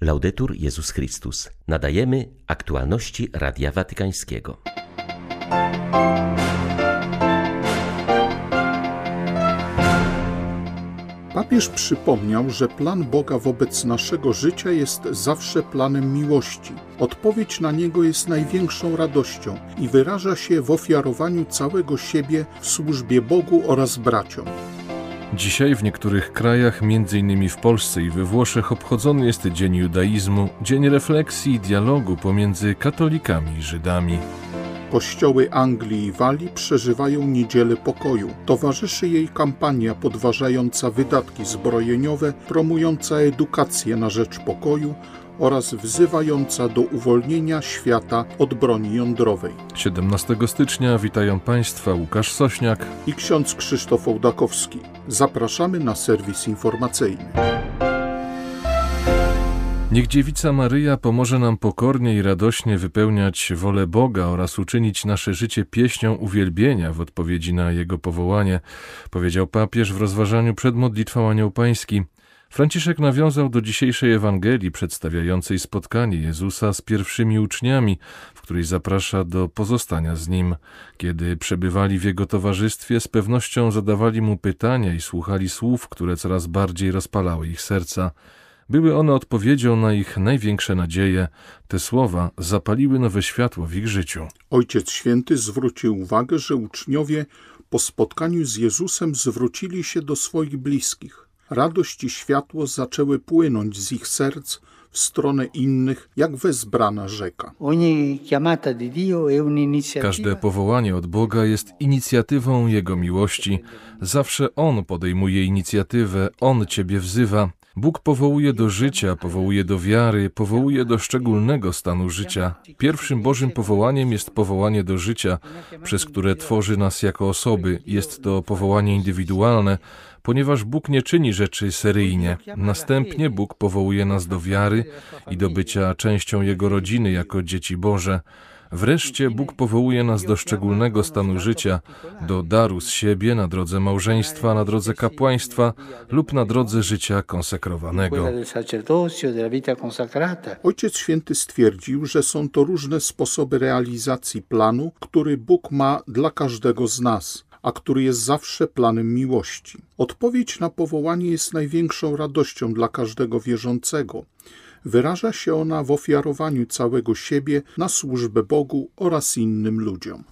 Laudetur Jezus Chrystus. Nadajemy aktualności Radia Watykańskiego. Papież przypomniał, że plan Boga wobec naszego życia jest zawsze planem miłości. Odpowiedź na niego jest największą radością i wyraża się w ofiarowaniu całego siebie w służbie Bogu oraz braciom. Dzisiaj w niektórych krajach, m.in. w Polsce i we Włoszech, obchodzony jest Dzień Judaizmu, dzień refleksji i dialogu pomiędzy katolikami i Żydami. Kościoły Anglii i Walii przeżywają Niedzielę Pokoju. Towarzyszy jej kampania podważająca wydatki zbrojeniowe, promująca edukację na rzecz pokoju oraz wzywająca do uwolnienia świata od broni jądrowej. 17 stycznia witają Państwa Łukasz Sośniak i ksiądz Krzysztof Ołdakowski. Zapraszamy na serwis informacyjny. Niech Dziewica Maryja pomoże nam pokornie i radośnie wypełniać wolę Boga oraz uczynić nasze życie pieśnią uwielbienia w odpowiedzi na Jego powołanie, powiedział papież w rozważaniu przed modlitwą Anioł Pański. Franciszek nawiązał do dzisiejszej Ewangelii przedstawiającej spotkanie Jezusa z pierwszymi uczniami, w której zaprasza do pozostania z Nim. Kiedy przebywali w Jego towarzystwie, z pewnością zadawali Mu pytania i słuchali słów, które coraz bardziej rozpalały ich serca. Były one odpowiedzią na ich największe nadzieje. Te słowa zapaliły nowe światło w ich życiu. Ojciec Święty zwrócił uwagę, że uczniowie po spotkaniu z Jezusem zwrócili się do swoich bliskich. Radość i światło zaczęły płynąć z ich serc w stronę innych, jak wezbrana rzeka. Każde powołanie od Boga jest inicjatywą Jego miłości. Zawsze On podejmuje inicjatywę, On Ciebie wzywa. Bóg powołuje do życia, powołuje do wiary, powołuje do szczególnego stanu życia. Pierwszym Bożym powołaniem jest powołanie do życia, przez które tworzy nas jako osoby. Jest to powołanie indywidualne, ponieważ Bóg nie czyni rzeczy seryjnie. Następnie Bóg powołuje nas do wiary i do bycia częścią Jego rodziny jako dzieci Boże. Wreszcie Bóg powołuje nas do szczególnego stanu życia, do daru z siebie na drodze małżeństwa, na drodze kapłaństwa lub na drodze życia konsekrowanego. Ojciec Święty stwierdził, że są to różne sposoby realizacji planu, który Bóg ma dla każdego z nas a który jest zawsze planem miłości. Odpowiedź na powołanie jest największą radością dla każdego wierzącego. Wyraża się ona w ofiarowaniu całego siebie na służbę Bogu oraz innym ludziom.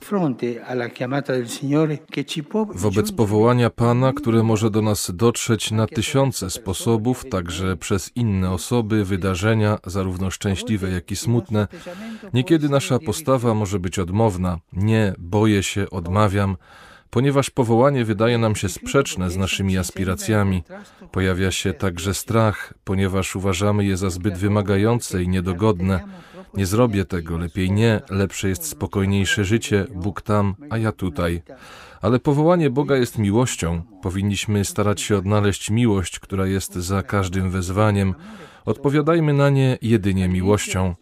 Wobec powołania Pana, które może do nas dotrzeć na tysiące sposobów, także przez inne osoby, wydarzenia, zarówno szczęśliwe, jak i smutne, niekiedy nasza postawa może być odmowna. Nie, boję się, odmawiam ponieważ powołanie wydaje nam się sprzeczne z naszymi aspiracjami. Pojawia się także strach, ponieważ uważamy je za zbyt wymagające i niedogodne. Nie zrobię tego, lepiej nie, lepsze jest spokojniejsze życie, Bóg tam, a ja tutaj. Ale powołanie Boga jest miłością. Powinniśmy starać się odnaleźć miłość, która jest za każdym wezwaniem. Odpowiadajmy na nie jedynie miłością.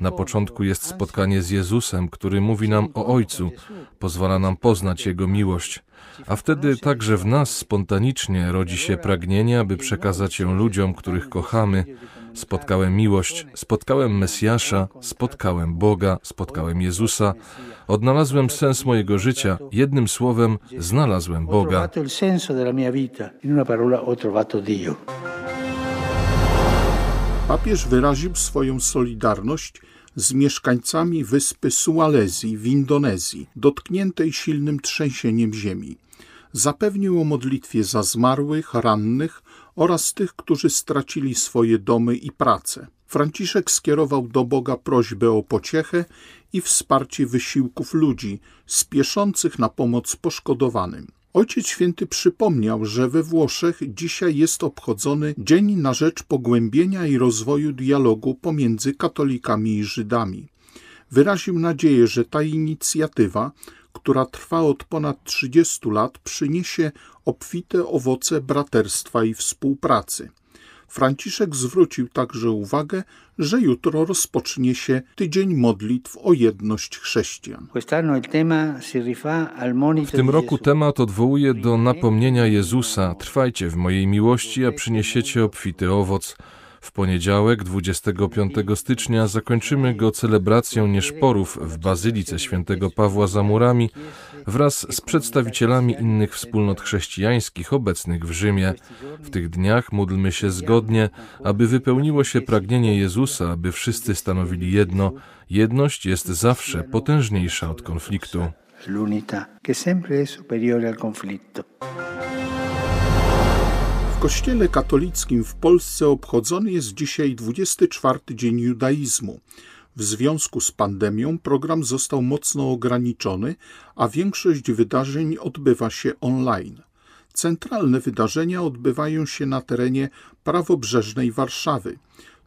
Na początku jest spotkanie z Jezusem, który mówi nam o Ojcu, pozwala nam poznać Jego miłość. A wtedy także w nas spontanicznie rodzi się pragnienie, aby przekazać ją ludziom, których kochamy. Spotkałem miłość, spotkałem Mesjasza, spotkałem Boga, spotkałem Jezusa, odnalazłem sens mojego życia, jednym słowem, znalazłem Boga. Papież wyraził swoją solidarność z mieszkańcami wyspy Sualezji w Indonezji, dotkniętej silnym trzęsieniem ziemi. Zapewnił o modlitwie za zmarłych, rannych oraz tych, którzy stracili swoje domy i pracę. Franciszek skierował do Boga prośbę o pociechę i wsparcie wysiłków ludzi spieszących na pomoc poszkodowanym. Ojciec Święty przypomniał, że we Włoszech dzisiaj jest obchodzony Dzień na rzecz pogłębienia i rozwoju dialogu pomiędzy katolikami i Żydami. Wyraził nadzieję, że ta inicjatywa, która trwa od ponad 30 lat, przyniesie obfite owoce braterstwa i współpracy. Franciszek zwrócił także uwagę, że jutro rozpocznie się tydzień modlitw o jedność chrześcijan. W tym roku temat odwołuje do napomnienia Jezusa: Trwajcie w mojej miłości, a przyniesiecie obfity owoc. W poniedziałek, 25 stycznia, zakończymy go celebracją nieszporów w Bazylice Świętego Pawła za murami wraz z przedstawicielami innych wspólnot chrześcijańskich obecnych w Rzymie. W tych dniach módlmy się zgodnie, aby wypełniło się pragnienie Jezusa, aby wszyscy stanowili jedno. Jedność jest zawsze potężniejsza od konfliktu. L'unità che sempre è superiore al conflitto. Kościele katolickim w Polsce obchodzony jest dzisiaj 24 dzień judaizmu. W związku z pandemią program został mocno ograniczony, a większość wydarzeń odbywa się online. Centralne wydarzenia odbywają się na terenie prawobrzeżnej Warszawy,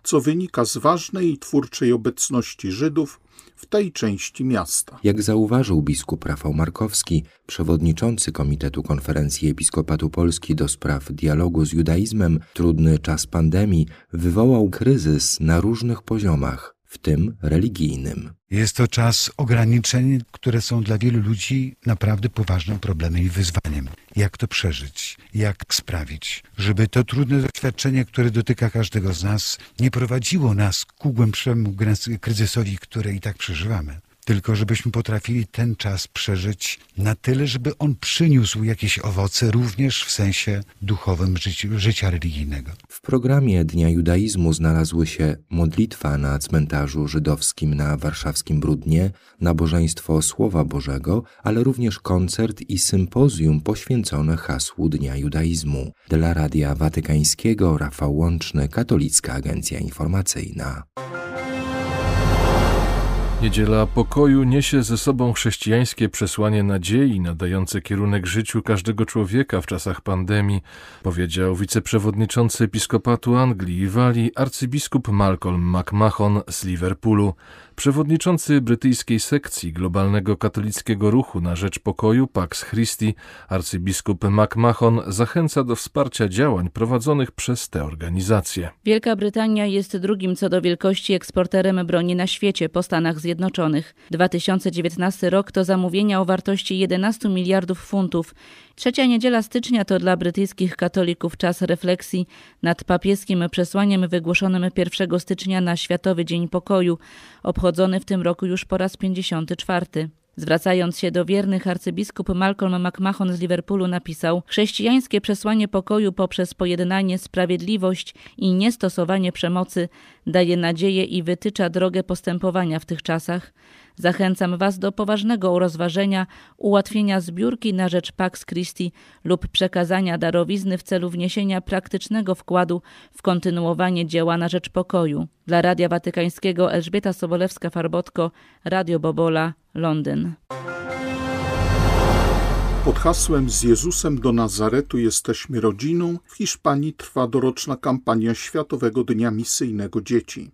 co wynika z ważnej i twórczej obecności Żydów w tej części miasta. Jak zauważył biskup Rafał Markowski, przewodniczący Komitetu Konferencji Episkopatu Polski do spraw dialogu z judaizmem, trudny czas pandemii wywołał kryzys na różnych poziomach w tym religijnym. Jest to czas ograniczeń, które są dla wielu ludzi naprawdę poważnym problemem i wyzwaniem. Jak to przeżyć? Jak sprawić, żeby to trudne doświadczenie, które dotyka każdego z nas, nie prowadziło nas ku głębszemu kryzysowi, który i tak przeżywamy? Tylko żebyśmy potrafili ten czas przeżyć na tyle, żeby on przyniósł jakieś owoce również w sensie duchowym życia, religijnego. W programie Dnia Judaizmu znalazły się modlitwa na cmentarzu żydowskim na warszawskim Brudnie, nabożeństwo Słowa Bożego, ale również koncert i sympozjum poświęcone hasłu Dnia Judaizmu. Dla Radia Watykańskiego Rafał Łączny, Katolicka Agencja Informacyjna. Niedziela pokoju niesie ze sobą chrześcijańskie przesłanie nadziei nadające kierunek życiu każdego człowieka w czasach pandemii, powiedział wiceprzewodniczący episkopatu Anglii i Walii arcybiskup Malcolm McMahon z Liverpoolu. Przewodniczący brytyjskiej sekcji globalnego katolickiego ruchu na rzecz pokoju Pax Christi, arcybiskup McMahon zachęca do wsparcia działań prowadzonych przez tę organizację. Wielka Brytania jest drugim co do wielkości eksporterem broni na świecie po Stanach Zjednoczonych. 2019 rok to zamówienia o wartości 11 miliardów funtów. Trzecia niedziela stycznia to dla brytyjskich katolików czas refleksji nad papieskim przesłaniem wygłoszonym 1 stycznia na Światowy Dzień Pokoju obchodzony w tym roku już po raz 54. Zwracając się do wiernych, arcybiskup Malcolm McMahon z Liverpoolu napisał: Chrześcijańskie przesłanie pokoju poprzez pojednanie, sprawiedliwość i niestosowanie przemocy daje nadzieję i wytycza drogę postępowania w tych czasach. Zachęcam Was do poważnego rozważenia ułatwienia zbiórki na rzecz Pax Christi lub przekazania darowizny w celu wniesienia praktycznego wkładu w kontynuowanie dzieła na rzecz pokoju. Dla Radia Watykańskiego Elżbieta Sobolewska-Farbotko, Radio Bobola, Londyn. Pod hasłem Z Jezusem do Nazaretu jesteśmy rodziną w Hiszpanii trwa doroczna kampania Światowego Dnia Misyjnego Dzieci.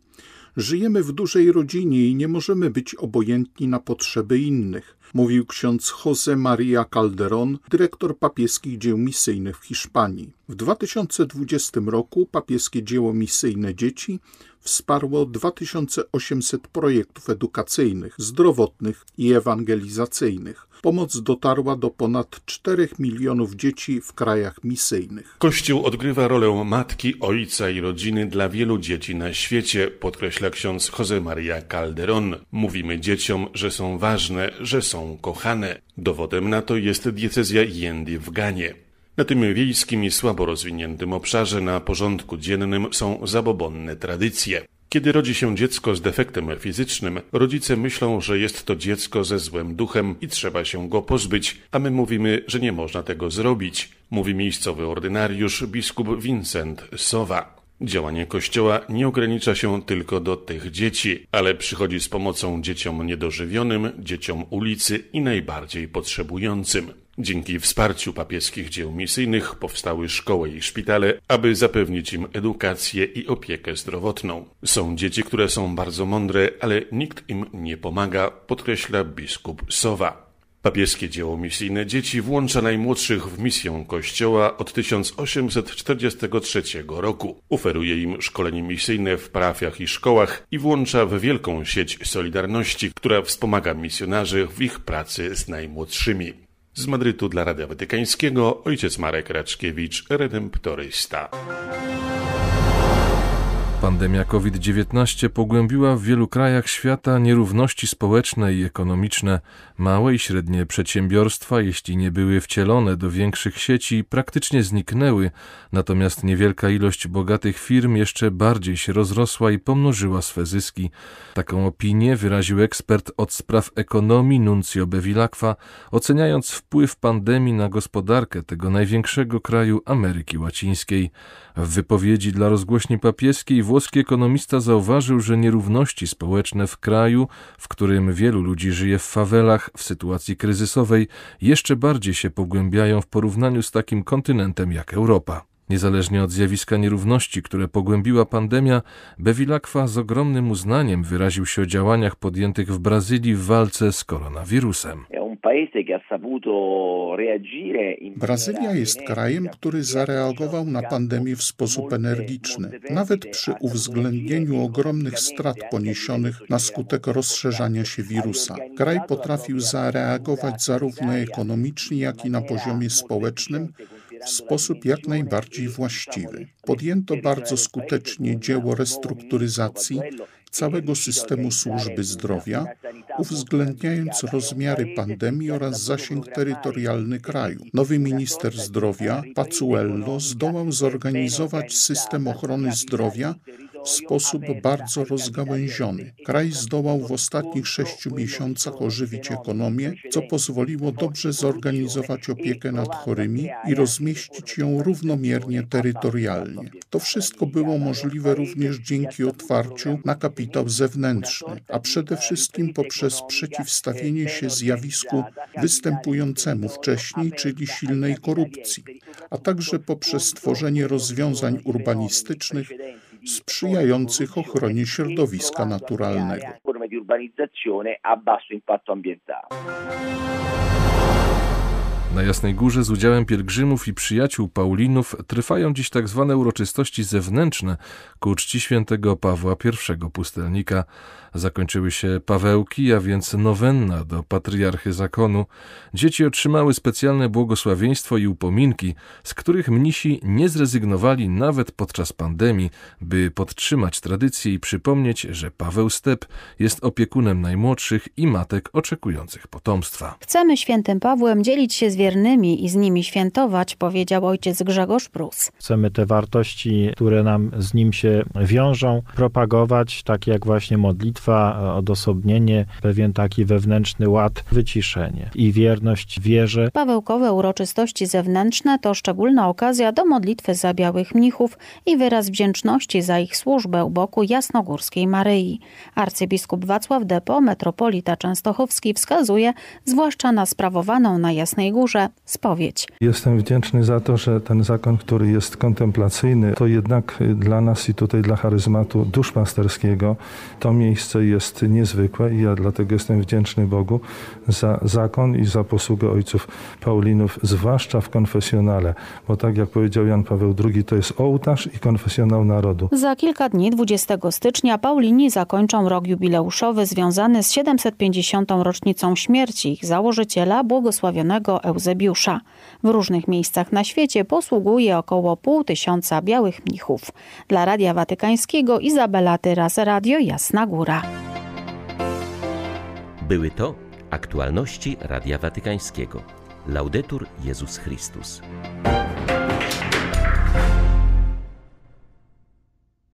Żyjemy w dużej rodzinie i nie możemy być obojętni na potrzeby innych, mówił ksiądz José María Calderón, dyrektor papieskich dzieł misyjnych w Hiszpanii. W 2020 roku papieskie dzieło misyjne dzieci wsparło 2800 projektów edukacyjnych, zdrowotnych i ewangelizacyjnych. Pomoc dotarła do ponad 4 milionów dzieci w krajach misyjnych. Kościół odgrywa rolę matki, ojca i rodziny dla wielu dzieci na świecie, podkreśla ksiądz Jose Maria Calderón. Mówimy dzieciom, że są ważne, że są kochane. Dowodem na to jest diecezja Jendi w Ganie. Na tym wiejskim i słabo rozwiniętym obszarze na porządku dziennym są zabobonne tradycje. Kiedy rodzi się dziecko z defektem fizycznym, rodzice myślą, że jest to dziecko ze złym duchem i trzeba się go pozbyć, a my mówimy, że nie można tego zrobić, mówi miejscowy ordynariusz biskup Vincent Sowa. Działanie Kościoła nie ogranicza się tylko do tych dzieci, ale przychodzi z pomocą dzieciom niedożywionym, dzieciom ulicy i najbardziej potrzebującym. Dzięki wsparciu papieskich dzieł misyjnych powstały szkoły i szpitale, aby zapewnić im edukację i opiekę zdrowotną. Są dzieci, które są bardzo mądre, ale nikt im nie pomaga, podkreśla biskup Sowa. Papieskie dzieło misyjne dzieci włącza najmłodszych w misję Kościoła od 1843 roku. Oferuje im szkolenie misyjne w parafiach i szkołach i włącza w wielką sieć Solidarności, która wspomaga misjonarzy w ich pracy z najmłodszymi. Z Madrytu dla Radia Watykańskiego ojciec Marek Raczkiewicz, redemptorysta. Pandemia COVID-19 pogłębiła w wielu krajach świata nierówności społeczne i ekonomiczne. Małe i średnie przedsiębiorstwa, jeśli nie były wcielone do większych sieci, praktycznie zniknęły, natomiast niewielka ilość bogatych firm jeszcze bardziej się rozrosła i pomnożyła swe zyski. Taką opinię wyraził ekspert od spraw ekonomii Nuncio Bevilacqua, oceniając wpływ pandemii na gospodarkę tego największego kraju Ameryki Łacińskiej. W wypowiedzi dla rozgłośni papieskiej włoski ekonomista zauważył, że nierówności społeczne w kraju, w którym wielu ludzi żyje w fawelach w sytuacji kryzysowej, jeszcze bardziej się pogłębiają w porównaniu z takim kontynentem jak Europa. Niezależnie od zjawiska nierówności, które pogłębiła pandemia, Bevilacqua z ogromnym uznaniem wyraził się o działaniach podjętych w Brazylii w walce z koronawirusem. Brazylia jest krajem, który zareagował na pandemię w sposób energiczny, nawet przy uwzględnieniu ogromnych strat poniesionych na skutek rozszerzania się wirusa. Kraj potrafił zareagować zarówno ekonomicznie, jak i na poziomie społecznym w sposób jak najbardziej właściwy. Podjęto bardzo skutecznie dzieło restrukturyzacji całego systemu służby zdrowia, uwzględniając rozmiary pandemii oraz zasięg terytorialny kraju. Nowy minister zdrowia, Pacuello, zdołał zorganizować system ochrony zdrowia w sposób bardzo rozgałęziony. Kraj zdołał w ostatnich sześciu miesiącach ożywić ekonomię, co pozwoliło dobrze zorganizować opiekę nad chorymi i rozmieścić ją równomiernie terytorialnie. To wszystko było możliwe również dzięki otwarciu na kapitał zewnętrzny, a przede wszystkim poprzez przeciwstawienie się zjawisku występującemu wcześniej, czyli silnej korupcji, a także poprzez stworzenie rozwiązań urbanistycznych, sprzyjających ochronie środowiska naturalnego. Na Jasnej Górze z udziałem pielgrzymów i przyjaciół Paulinów trwają dziś tak zwane uroczystości zewnętrzne ku czci świętego Pawła I Pustelnika. Zakończyły się Pawełki, a więc nowenna do patriarchy zakonu. Dzieci otrzymały specjalne błogosławieństwo i upominki, z których mnisi nie zrezygnowali nawet podczas pandemii, by podtrzymać tradycję i przypomnieć, że Paweł Step jest opiekunem najmłodszych i matek oczekujących potomstwa. Chcemy świętym Pawłem dzielić się z wiernymi i z nimi świętować, powiedział ojciec Grzegorz Prus. Chcemy te wartości, które nam z nim się wiążą, propagować, tak jak właśnie modlitwa, odosobnienie, pewien taki wewnętrzny ład, wyciszenie i wierność wierze. Pawełkowe uroczystości zewnętrzne to szczególna okazja do modlitwy za białych mnichów i wyraz wdzięczności za ich służbę u boku jasnogórskiej Maryi. Arcybiskup Wacław Depo, metropolita częstochowski, wskazuje zwłaszcza na sprawowaną na Jasnej Górze spowiedź. Jestem wdzięczny za to, że ten zakon, który jest kontemplacyjny, to jednak dla nas i tutaj dla charyzmatu duszpasterskiego to miejsce jest niezwykłe i ja dlatego jestem wdzięczny Bogu za zakon i za posługę ojców Paulinów, zwłaszcza w konfesjonale, bo tak jak powiedział Jan Paweł II, to jest ołtarz i konfesjonał narodu. Za kilka dni, 20 stycznia, Paulini zakończą rok jubileuszowy związany z 750. rocznicą śmierci ich założyciela, błogosławionego Eusebiusza. W różnych miejscach na świecie posługuje około pół tysiąca białych mnichów. Dla Radia Watykańskiego Izabela Tyras, Radio Jasna Góra. Były to aktualności Radia Watykańskiego. Laudetur Jezus Chrystus.